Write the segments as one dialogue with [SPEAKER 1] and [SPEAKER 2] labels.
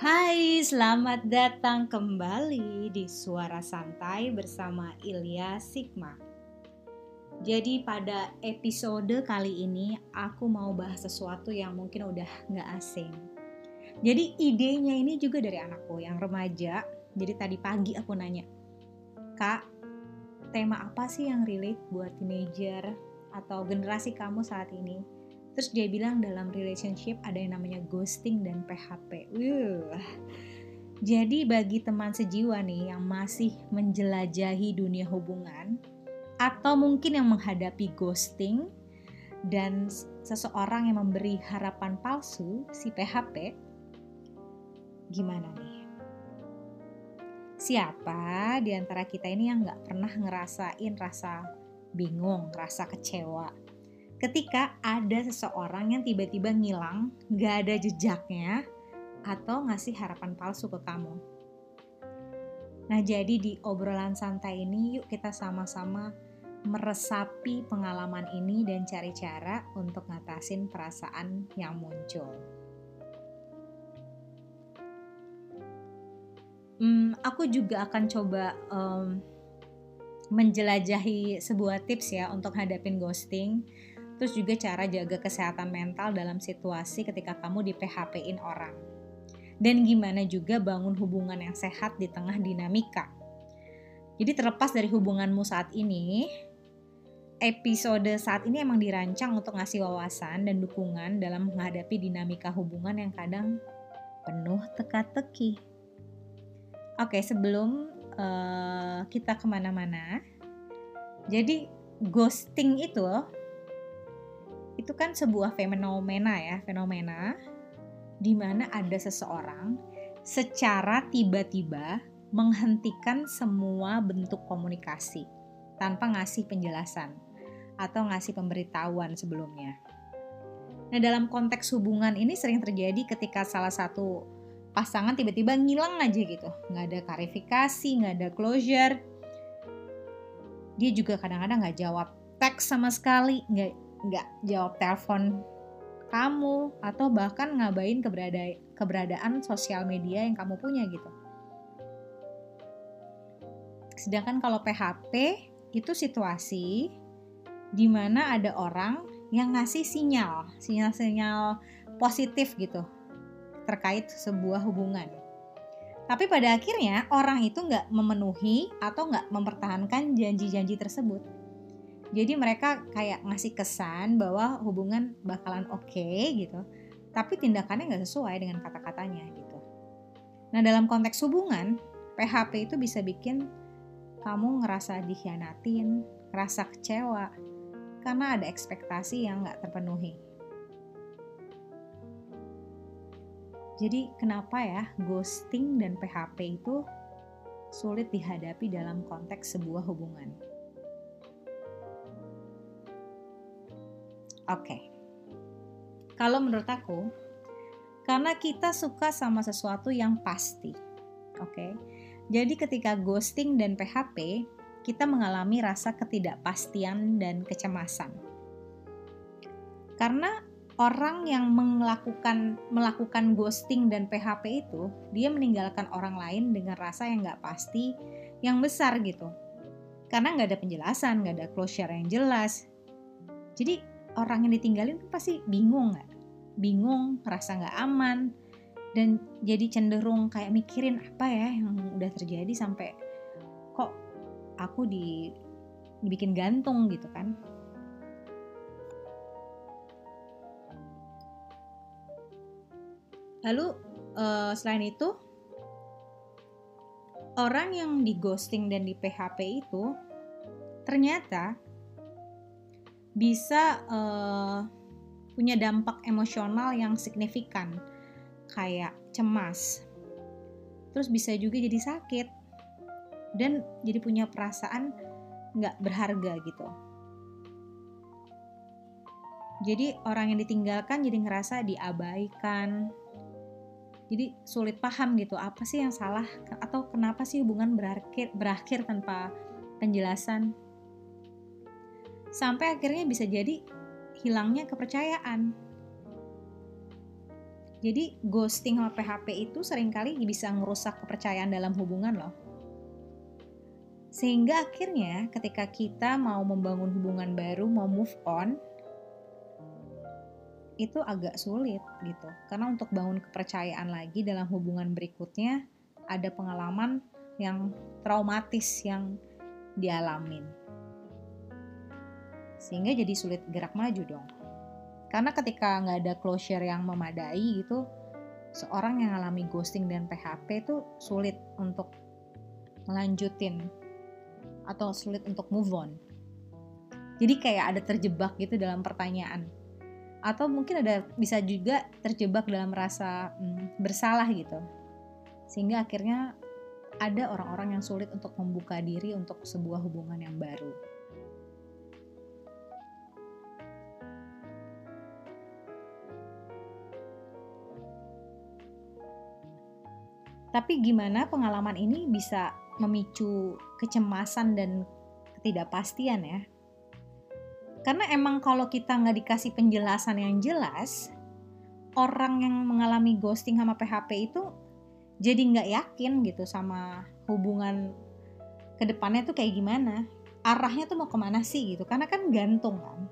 [SPEAKER 1] Hai, selamat datang kembali di Suara Santai bersama Ilya Sigma. Jadi pada episode kali ini aku mau bahas sesuatu yang mungkin udah nggak asing. Jadi idenya ini juga dari anakku yang remaja. Jadi tadi pagi aku nanya, Kak, tema apa sih yang relate buat teenager atau generasi kamu saat ini? Terus dia bilang dalam relationship ada yang namanya ghosting dan PHP. Wuh. Jadi bagi teman sejiwa nih yang masih menjelajahi dunia hubungan atau mungkin yang menghadapi ghosting dan seseorang yang memberi harapan palsu si PHP, gimana nih? Siapa di antara kita ini yang nggak pernah ngerasain rasa bingung, rasa kecewa, ketika ada seseorang yang tiba-tiba ngilang, gak ada jejaknya, atau ngasih harapan palsu ke kamu. Nah, jadi di obrolan santai ini, yuk kita sama-sama meresapi pengalaman ini dan cari cara untuk ngatasin perasaan yang muncul. Hmm, aku juga akan coba um, menjelajahi sebuah tips ya untuk hadapin ghosting Terus juga cara jaga kesehatan mental dalam situasi ketika kamu di PHP-in orang. Dan gimana juga bangun hubungan yang sehat di tengah dinamika. Jadi terlepas dari hubunganmu saat ini, episode saat ini emang dirancang untuk ngasih wawasan dan dukungan dalam menghadapi dinamika hubungan yang kadang penuh teka-teki. Oke, sebelum uh, kita ke mana-mana, jadi ghosting itu itu kan sebuah fenomena ya, fenomena di mana ada seseorang secara tiba-tiba menghentikan semua bentuk komunikasi tanpa ngasih penjelasan atau ngasih pemberitahuan sebelumnya. Nah, dalam konteks hubungan ini sering terjadi ketika salah satu pasangan tiba-tiba ngilang aja gitu. Nggak ada klarifikasi, nggak ada closure. Dia juga kadang-kadang nggak jawab teks sama sekali, nggak nggak jawab telepon kamu atau bahkan ngabain keberada keberadaan sosial media yang kamu punya gitu. Sedangkan kalau PHP itu situasi di mana ada orang yang ngasih sinyal, sinyal-sinyal positif gitu terkait sebuah hubungan. Tapi pada akhirnya orang itu nggak memenuhi atau nggak mempertahankan janji-janji tersebut jadi mereka kayak ngasih kesan bahwa hubungan bakalan oke okay, gitu tapi tindakannya nggak sesuai dengan kata-katanya gitu. Nah dalam konteks hubungan PHP itu bisa bikin kamu ngerasa dikhianatin ngerasa kecewa karena ada ekspektasi yang nggak terpenuhi. Jadi kenapa ya ghosting dan PHP itu sulit dihadapi dalam konteks sebuah hubungan Oke. Okay. Kalau menurut aku, karena kita suka sama sesuatu yang pasti. Oke. Okay? Jadi ketika ghosting dan PHP, kita mengalami rasa ketidakpastian dan kecemasan. Karena orang yang melakukan melakukan ghosting dan PHP itu, dia meninggalkan orang lain dengan rasa yang nggak pasti, yang besar gitu. Karena nggak ada penjelasan, nggak ada closure yang jelas. Jadi orang yang ditinggalin pasti bingung nggak? Bingung rasa nggak aman dan jadi cenderung kayak mikirin apa ya yang udah terjadi sampai kok aku di dibikin gantung gitu kan. Lalu uh, selain itu orang yang di ghosting dan di PHP itu ternyata bisa uh, punya dampak emosional yang signifikan kayak cemas. Terus bisa juga jadi sakit dan jadi punya perasaan nggak berharga gitu. Jadi orang yang ditinggalkan jadi ngerasa diabaikan. Jadi sulit paham gitu apa sih yang salah? Atau kenapa sih hubungan berakhir berakhir tanpa penjelasan sampai akhirnya bisa jadi hilangnya kepercayaan. Jadi ghosting sama PHP itu sering kali bisa ngerusak kepercayaan dalam hubungan loh. Sehingga akhirnya ketika kita mau membangun hubungan baru, mau move on, itu agak sulit gitu. Karena untuk bangun kepercayaan lagi dalam hubungan berikutnya, ada pengalaman yang traumatis yang dialamin. Sehingga jadi sulit gerak maju dong. Karena ketika nggak ada closure yang memadai gitu, seorang yang alami ghosting dan PHP itu sulit untuk melanjutin atau sulit untuk move on. Jadi kayak ada terjebak gitu dalam pertanyaan. Atau mungkin ada bisa juga terjebak dalam rasa hmm, bersalah gitu. Sehingga akhirnya ada orang-orang yang sulit untuk membuka diri untuk sebuah hubungan yang baru. Tapi gimana pengalaman ini bisa memicu kecemasan dan ketidakpastian ya? Karena emang kalau kita nggak dikasih penjelasan yang jelas, orang yang mengalami ghosting sama PHP itu jadi nggak yakin gitu sama hubungan ke depannya tuh kayak gimana. Arahnya tuh mau ke mana sih gitu, karena kan gantung kan.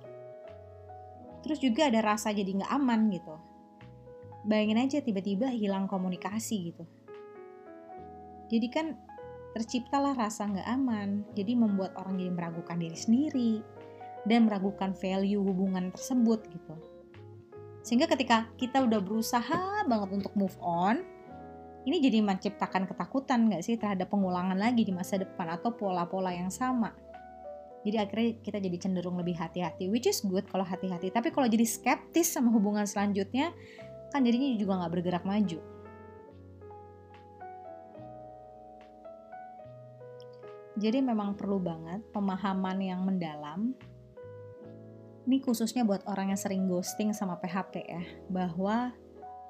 [SPEAKER 1] Terus juga ada rasa jadi nggak aman gitu. Bayangin aja tiba-tiba hilang komunikasi gitu jadi kan terciptalah rasa nggak aman, jadi membuat orang jadi meragukan diri sendiri dan meragukan value hubungan tersebut gitu. Sehingga ketika kita udah berusaha banget untuk move on, ini jadi menciptakan ketakutan nggak sih terhadap pengulangan lagi di masa depan atau pola-pola yang sama. Jadi akhirnya kita jadi cenderung lebih hati-hati, which is good kalau hati-hati. Tapi kalau jadi skeptis sama hubungan selanjutnya, kan jadinya juga nggak bergerak maju. Jadi memang perlu banget pemahaman yang mendalam. Ini khususnya buat orang yang sering ghosting sama PHP ya, bahwa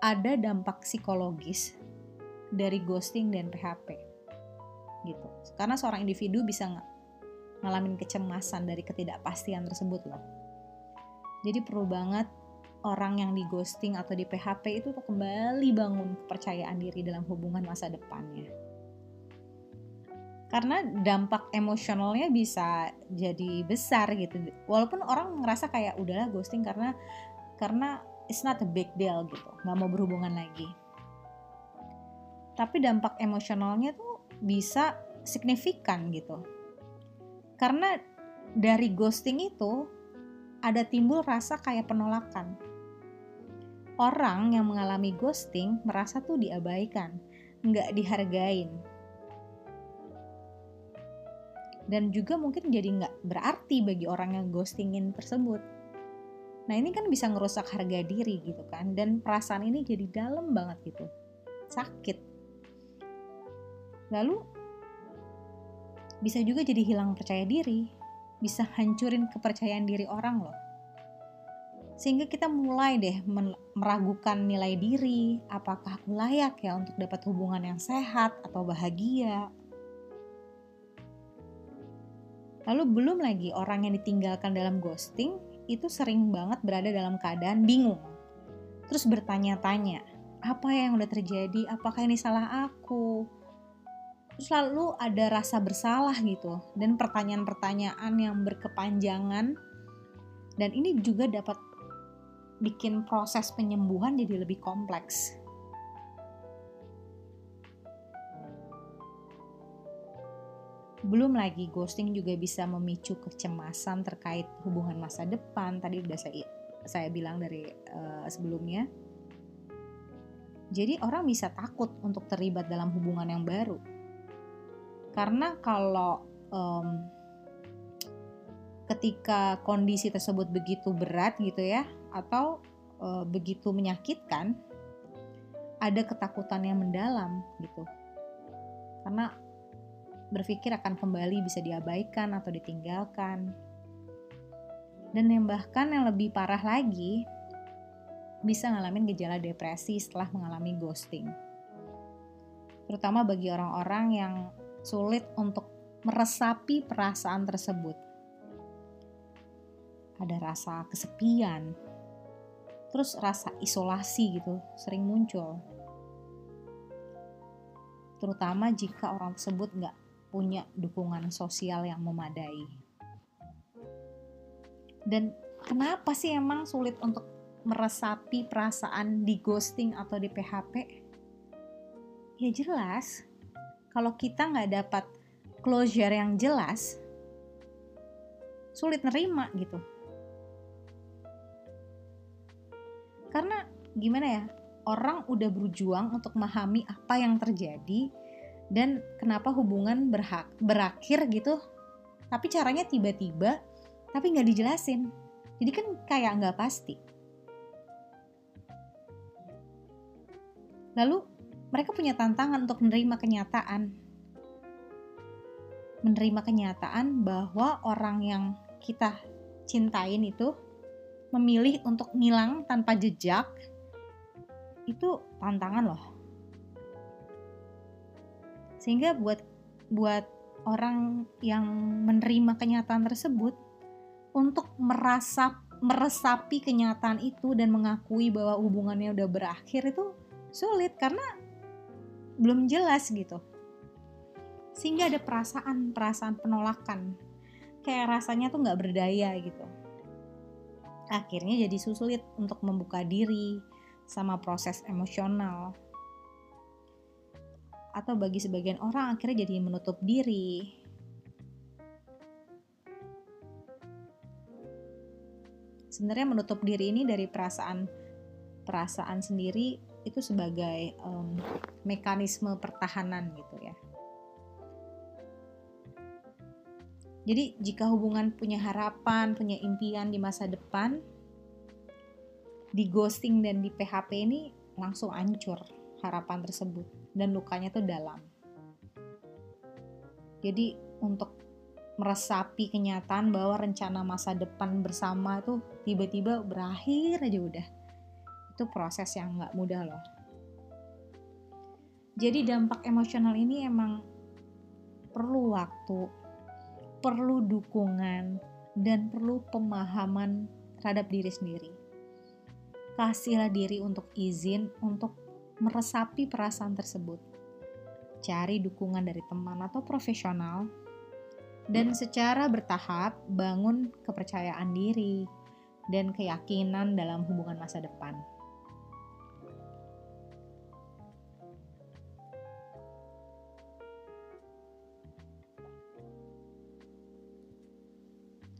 [SPEAKER 1] ada dampak psikologis dari ghosting dan PHP. Gitu. Karena seorang individu bisa ng ngalamin kecemasan dari ketidakpastian tersebut loh. Jadi perlu banget orang yang di ghosting atau di PHP itu kembali bangun kepercayaan diri dalam hubungan masa depannya karena dampak emosionalnya bisa jadi besar gitu. Walaupun orang ngerasa kayak udahlah ghosting karena karena it's not a big deal gitu. Nggak mau berhubungan lagi. Tapi dampak emosionalnya tuh bisa signifikan gitu. Karena dari ghosting itu ada timbul rasa kayak penolakan. Orang yang mengalami ghosting merasa tuh diabaikan nggak dihargain dan juga mungkin jadi nggak berarti bagi orang yang ghostingin tersebut. Nah ini kan bisa ngerusak harga diri gitu kan dan perasaan ini jadi dalam banget gitu, sakit. Lalu bisa juga jadi hilang percaya diri, bisa hancurin kepercayaan diri orang loh. Sehingga kita mulai deh meragukan nilai diri, apakah aku layak ya untuk dapat hubungan yang sehat atau bahagia, Lalu belum lagi orang yang ditinggalkan dalam ghosting itu sering banget berada dalam keadaan bingung. Terus bertanya-tanya, apa yang udah terjadi? Apakah ini salah aku? Terus lalu ada rasa bersalah gitu dan pertanyaan-pertanyaan yang berkepanjangan dan ini juga dapat bikin proses penyembuhan jadi lebih kompleks. Belum lagi ghosting juga bisa memicu kecemasan terkait hubungan masa depan. Tadi udah saya saya bilang dari uh, sebelumnya. Jadi orang bisa takut untuk terlibat dalam hubungan yang baru. Karena kalau um, ketika kondisi tersebut begitu berat gitu ya atau uh, begitu menyakitkan ada ketakutan yang mendalam gitu. Karena berpikir akan kembali bisa diabaikan atau ditinggalkan. Dan yang bahkan yang lebih parah lagi, bisa ngalamin gejala depresi setelah mengalami ghosting. Terutama bagi orang-orang yang sulit untuk meresapi perasaan tersebut. Ada rasa kesepian, terus rasa isolasi gitu sering muncul terutama jika orang tersebut nggak punya dukungan sosial yang memadai. Dan kenapa sih emang sulit untuk meresapi perasaan di ghosting atau di PHP ya jelas kalau kita nggak dapat closure yang jelas sulit nerima gitu. Karena gimana ya orang udah berjuang untuk memahami apa yang terjadi dan kenapa hubungan berhak berakhir gitu? Tapi caranya tiba-tiba tapi nggak dijelasin. Jadi kan kayak nggak pasti. Lalu mereka punya tantangan untuk menerima kenyataan. Menerima kenyataan bahwa orang yang kita cintain itu memilih untuk ngilang tanpa jejak itu tantangan loh. Sehingga buat buat orang yang menerima kenyataan tersebut untuk merasa meresapi kenyataan itu dan mengakui bahwa hubungannya udah berakhir itu sulit karena belum jelas gitu. Sehingga ada perasaan-perasaan penolakan. Kayak rasanya tuh nggak berdaya gitu akhirnya jadi sulit untuk membuka diri sama proses emosional. Atau bagi sebagian orang akhirnya jadi menutup diri. Sebenarnya menutup diri ini dari perasaan perasaan sendiri itu sebagai um, mekanisme pertahanan gitu ya. Jadi jika hubungan punya harapan, punya impian di masa depan, di ghosting dan di PHP ini langsung hancur harapan tersebut dan lukanya tuh dalam. Jadi untuk meresapi kenyataan bahwa rencana masa depan bersama itu tiba-tiba berakhir aja udah. Itu proses yang nggak mudah loh. Jadi dampak emosional ini emang perlu waktu, perlu dukungan dan perlu pemahaman terhadap diri sendiri. Kasihlah diri untuk izin untuk meresapi perasaan tersebut. Cari dukungan dari teman atau profesional dan secara bertahap bangun kepercayaan diri dan keyakinan dalam hubungan masa depan.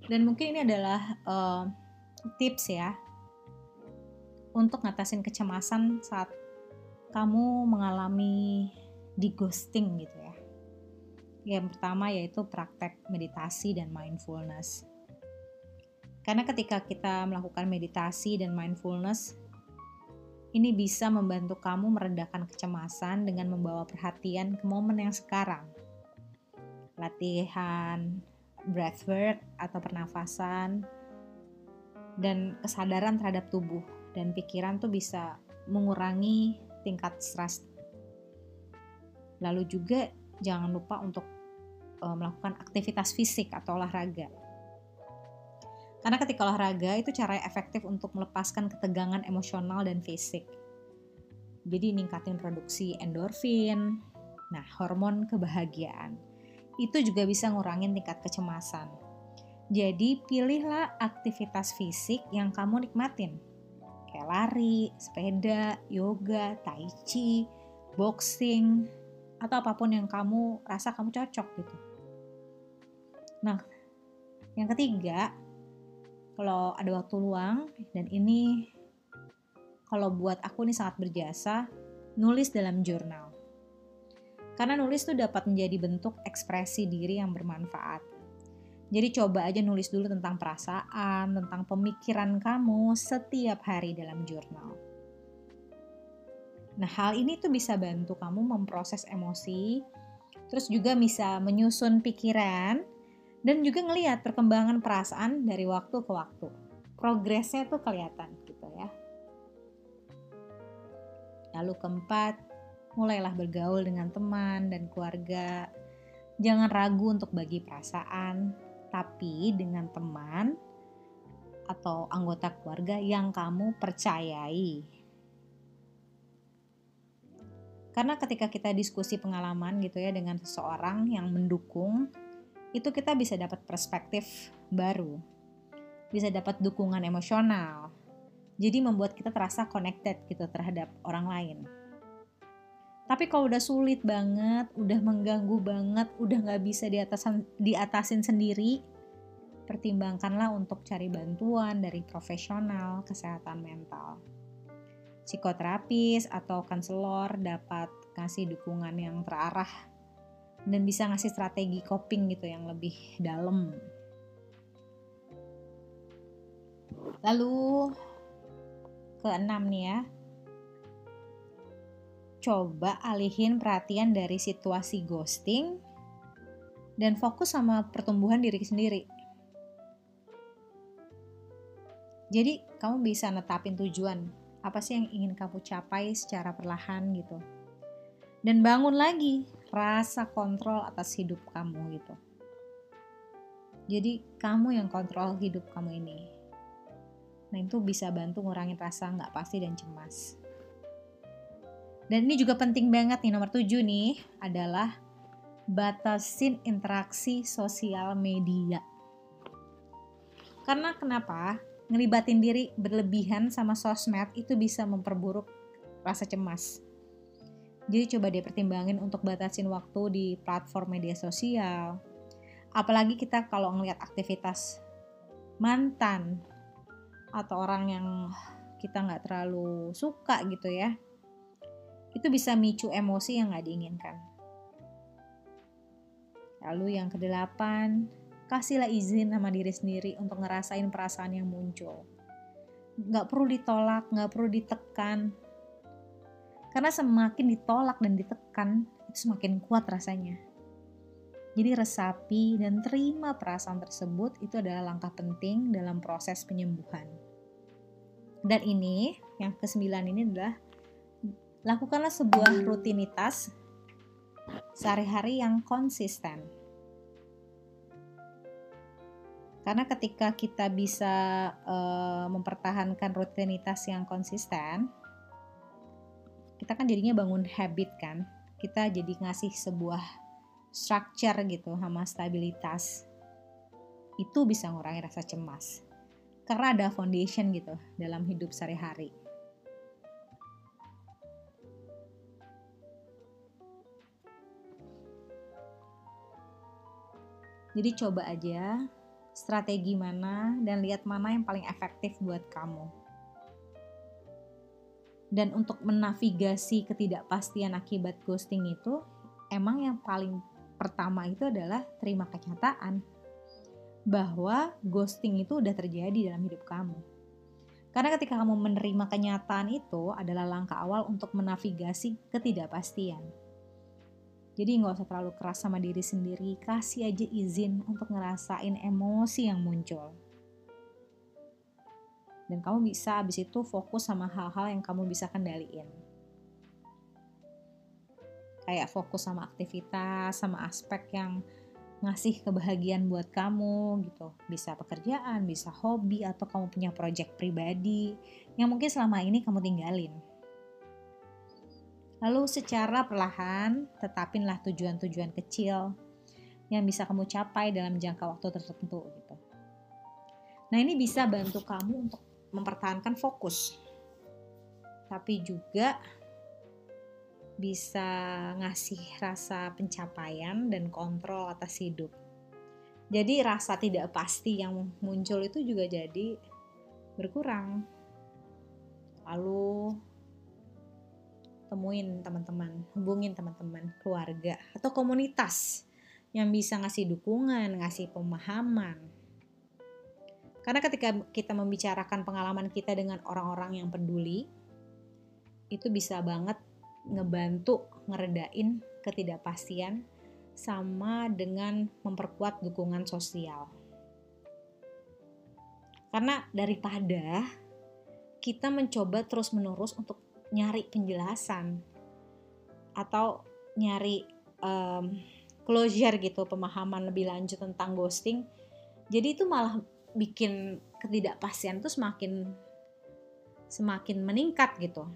[SPEAKER 1] Dan mungkin ini adalah uh, tips ya untuk ngatasin kecemasan saat kamu mengalami di ghosting gitu ya. Yang pertama yaitu praktek meditasi dan mindfulness. Karena ketika kita melakukan meditasi dan mindfulness, ini bisa membantu kamu meredakan kecemasan dengan membawa perhatian ke momen yang sekarang. Latihan breathwork atau pernafasan dan kesadaran terhadap tubuh dan pikiran tuh bisa mengurangi tingkat stres. Lalu juga jangan lupa untuk uh, melakukan aktivitas fisik atau olahraga. Karena ketika olahraga itu cara efektif untuk melepaskan ketegangan emosional dan fisik. Jadi ningkatin produksi endorfin, nah hormon kebahagiaan itu juga bisa ngurangin tingkat kecemasan. Jadi pilihlah aktivitas fisik yang kamu nikmatin. Kayak lari, sepeda, yoga, tai chi, boxing, atau apa pun yang kamu rasa kamu cocok gitu. Nah, yang ketiga, kalau ada waktu luang dan ini kalau buat aku ini sangat berjasa, nulis dalam jurnal. Karena nulis tuh dapat menjadi bentuk ekspresi diri yang bermanfaat. Jadi coba aja nulis dulu tentang perasaan, tentang pemikiran kamu setiap hari dalam jurnal. Nah, hal ini tuh bisa bantu kamu memproses emosi, terus juga bisa menyusun pikiran, dan juga ngelihat perkembangan perasaan dari waktu ke waktu. Progresnya tuh kelihatan gitu ya. Lalu keempat, mulailah bergaul dengan teman dan keluarga. Jangan ragu untuk bagi perasaan, tapi dengan teman atau anggota keluarga yang kamu percayai. Karena ketika kita diskusi pengalaman gitu ya dengan seseorang yang mendukung, itu kita bisa dapat perspektif baru. Bisa dapat dukungan emosional. Jadi membuat kita terasa connected gitu terhadap orang lain. Tapi kalau udah sulit banget, udah mengganggu banget, udah nggak bisa diatasin, diatasin sendiri, pertimbangkanlah untuk cari bantuan dari profesional kesehatan mental. Psikoterapis atau konselor dapat kasih dukungan yang terarah dan bisa ngasih strategi coping gitu yang lebih dalam. Lalu keenam nih ya. Coba alihin perhatian dari situasi ghosting dan fokus sama pertumbuhan diri sendiri Jadi kamu bisa netapin tujuan apa sih yang ingin kamu capai secara perlahan gitu. Dan bangun lagi rasa kontrol atas hidup kamu gitu. Jadi kamu yang kontrol hidup kamu ini. Nah itu bisa bantu ngurangin rasa nggak pasti dan cemas. Dan ini juga penting banget nih nomor tujuh nih adalah batasin interaksi sosial media. Karena kenapa? ngelibatin diri berlebihan sama sosmed itu bisa memperburuk rasa cemas. Jadi coba deh pertimbangin untuk batasin waktu di platform media sosial. Apalagi kita kalau ngelihat aktivitas mantan atau orang yang kita nggak terlalu suka gitu ya, itu bisa micu emosi yang nggak diinginkan. Lalu yang kedelapan, kasihlah izin sama diri sendiri untuk ngerasain perasaan yang muncul. Gak perlu ditolak, gak perlu ditekan. Karena semakin ditolak dan ditekan, itu semakin kuat rasanya. Jadi resapi dan terima perasaan tersebut itu adalah langkah penting dalam proses penyembuhan. Dan ini, yang kesembilan ini adalah lakukanlah sebuah rutinitas sehari-hari yang konsisten Karena ketika kita bisa uh, mempertahankan rutinitas yang konsisten, kita kan jadinya bangun habit kan. Kita jadi ngasih sebuah structure gitu sama stabilitas. Itu bisa ngurangi rasa cemas. Karena ada foundation gitu dalam hidup sehari-hari. Jadi coba aja strategi mana, dan lihat mana yang paling efektif buat kamu. Dan untuk menavigasi ketidakpastian akibat ghosting itu, emang yang paling pertama itu adalah terima kenyataan bahwa ghosting itu udah terjadi dalam hidup kamu. Karena ketika kamu menerima kenyataan itu adalah langkah awal untuk menavigasi ketidakpastian. Jadi nggak usah terlalu keras sama diri sendiri, kasih aja izin untuk ngerasain emosi yang muncul. Dan kamu bisa abis itu fokus sama hal-hal yang kamu bisa kendaliin. Kayak fokus sama aktivitas, sama aspek yang ngasih kebahagiaan buat kamu gitu. Bisa pekerjaan, bisa hobi, atau kamu punya project pribadi yang mungkin selama ini kamu tinggalin Lalu secara perlahan tetapinlah tujuan-tujuan kecil yang bisa kamu capai dalam jangka waktu tertentu gitu. Nah, ini bisa bantu kamu untuk mempertahankan fokus. Tapi juga bisa ngasih rasa pencapaian dan kontrol atas hidup. Jadi rasa tidak pasti yang muncul itu juga jadi berkurang. Lalu temuin teman-teman, hubungin teman-teman, keluarga, atau komunitas yang bisa ngasih dukungan, ngasih pemahaman. Karena ketika kita membicarakan pengalaman kita dengan orang-orang yang peduli, itu bisa banget ngebantu ngeredain ketidakpastian sama dengan memperkuat dukungan sosial. Karena daripada kita mencoba terus-menerus untuk nyari penjelasan atau nyari um, closure gitu pemahaman lebih lanjut tentang ghosting jadi itu malah bikin ketidakpastian itu semakin semakin meningkat gitu.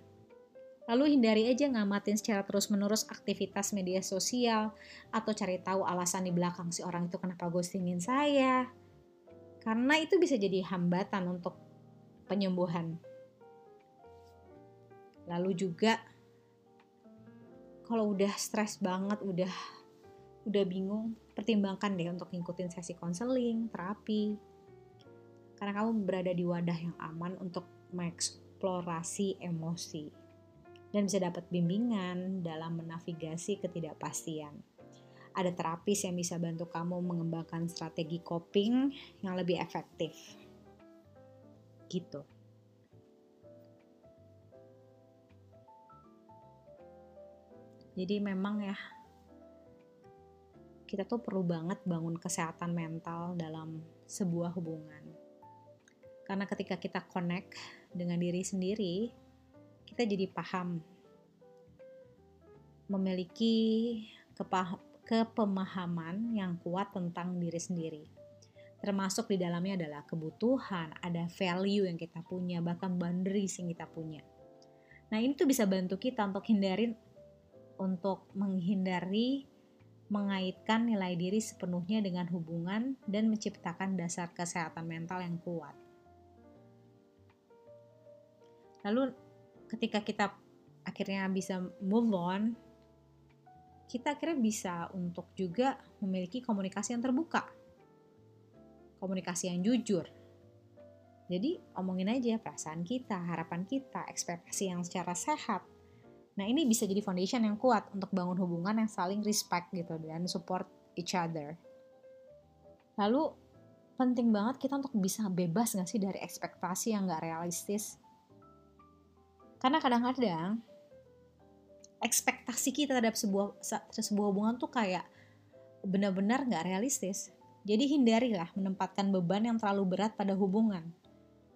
[SPEAKER 1] Lalu hindari aja ngamatin secara terus-menerus aktivitas media sosial atau cari tahu alasan di belakang si orang itu kenapa ghostingin saya. Karena itu bisa jadi hambatan untuk penyembuhan. Lalu juga kalau udah stres banget, udah udah bingung, pertimbangkan deh untuk ngikutin sesi konseling, terapi. Karena kamu berada di wadah yang aman untuk mengeksplorasi emosi dan bisa dapat bimbingan dalam menavigasi ketidakpastian. Ada terapis yang bisa bantu kamu mengembangkan strategi coping yang lebih efektif. Gitu. Jadi memang ya kita tuh perlu banget bangun kesehatan mental dalam sebuah hubungan. Karena ketika kita connect dengan diri sendiri, kita jadi paham memiliki kepemahaman yang kuat tentang diri sendiri. Termasuk di dalamnya adalah kebutuhan, ada value yang kita punya, bahkan boundaries yang kita punya. Nah ini tuh bisa bantu kita untuk hindarin, untuk menghindari mengaitkan nilai diri sepenuhnya dengan hubungan dan menciptakan dasar kesehatan mental yang kuat. Lalu ketika kita akhirnya bisa move on, kita akhirnya bisa untuk juga memiliki komunikasi yang terbuka. Komunikasi yang jujur. Jadi omongin aja perasaan kita, harapan kita, ekspektasi yang secara sehat. Nah ini bisa jadi foundation yang kuat untuk bangun hubungan yang saling respect gitu dan support each other. Lalu penting banget kita untuk bisa bebas gak sih dari ekspektasi yang gak realistis karena kadang-kadang ekspektasi kita terhadap sebuah sebuah hubungan tuh kayak benar-benar nggak realistis. Jadi hindarilah menempatkan beban yang terlalu berat pada hubungan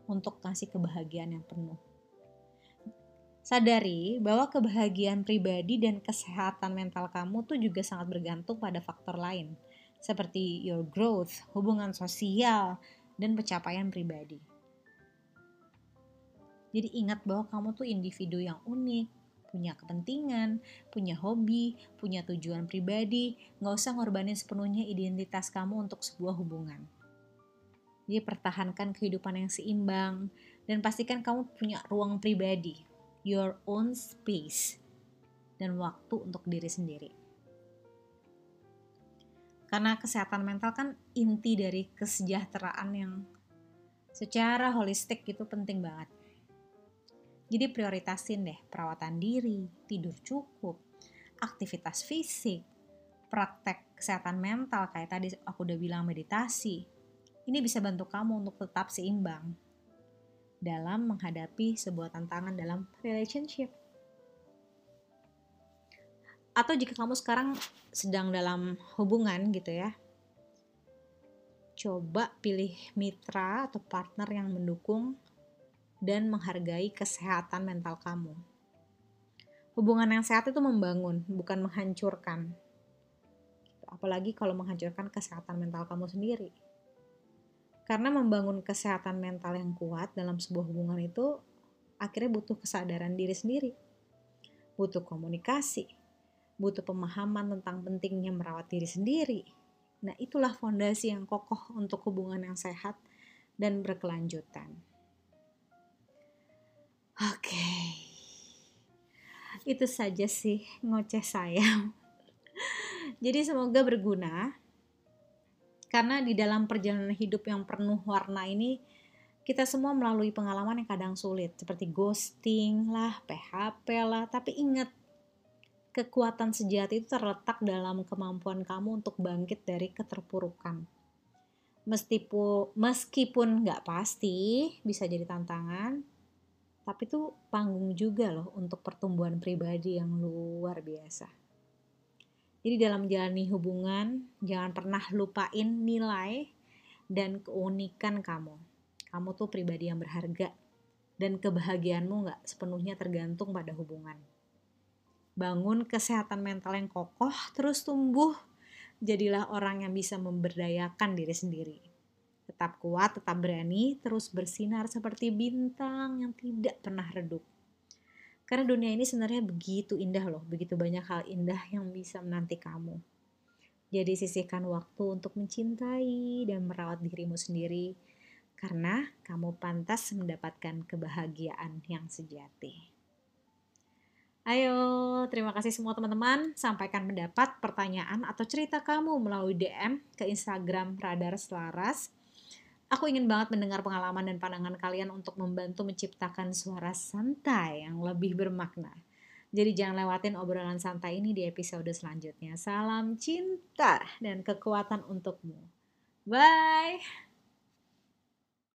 [SPEAKER 1] untuk kasih kebahagiaan yang penuh. Sadari bahwa kebahagiaan pribadi dan kesehatan mental kamu tuh juga sangat bergantung pada faktor lain, seperti your growth, hubungan sosial, dan pencapaian pribadi. Jadi ingat bahwa kamu tuh individu yang unik, punya kepentingan, punya hobi, punya tujuan pribadi, nggak usah ngorbanin sepenuhnya identitas kamu untuk sebuah hubungan. Jadi pertahankan kehidupan yang seimbang, dan pastikan kamu punya ruang pribadi, your own space, dan waktu untuk diri sendiri. Karena kesehatan mental kan inti dari kesejahteraan yang secara holistik itu penting banget. Jadi prioritasin deh perawatan diri, tidur cukup, aktivitas fisik, praktek kesehatan mental kayak tadi aku udah bilang meditasi. Ini bisa bantu kamu untuk tetap seimbang dalam menghadapi sebuah tantangan dalam relationship. Atau jika kamu sekarang sedang dalam hubungan gitu ya, coba pilih mitra atau partner yang mendukung dan menghargai kesehatan mental kamu. Hubungan yang sehat itu membangun, bukan menghancurkan. Apalagi kalau menghancurkan kesehatan mental kamu sendiri. Karena membangun kesehatan mental yang kuat dalam sebuah hubungan itu akhirnya butuh kesadaran diri sendiri. Butuh komunikasi, butuh pemahaman tentang pentingnya merawat diri sendiri. Nah, itulah fondasi yang kokoh untuk hubungan yang sehat dan berkelanjutan. Oke. Okay. Itu saja sih ngoceh saya. Jadi semoga berguna. Karena di dalam perjalanan hidup yang penuh warna ini kita semua melalui pengalaman yang kadang sulit seperti ghosting lah, PHP lah, tapi ingat kekuatan sejati itu terletak dalam kemampuan kamu untuk bangkit dari keterpurukan. Meskipun meskipun nggak pasti bisa jadi tantangan, tapi itu panggung juga loh untuk pertumbuhan pribadi yang luar biasa. Jadi dalam menjalani hubungan, jangan pernah lupain nilai dan keunikan kamu. Kamu tuh pribadi yang berharga dan kebahagiaanmu nggak sepenuhnya tergantung pada hubungan. Bangun kesehatan mental yang kokoh, terus tumbuh, jadilah orang yang bisa memberdayakan diri sendiri. Tetap kuat, tetap berani, terus bersinar seperti bintang yang tidak pernah redup. Karena dunia ini sebenarnya begitu indah loh, begitu banyak hal indah yang bisa menanti kamu. Jadi sisihkan waktu untuk mencintai dan merawat dirimu sendiri, karena kamu pantas mendapatkan kebahagiaan yang sejati. Ayo, terima kasih semua teman-teman. Sampaikan pendapat, pertanyaan, atau cerita kamu melalui DM ke Instagram Radar Selaras. Aku ingin banget mendengar pengalaman dan pandangan kalian untuk membantu menciptakan suara santai yang lebih bermakna. Jadi jangan lewatin obrolan santai ini di episode selanjutnya. Salam cinta dan kekuatan untukmu. Bye!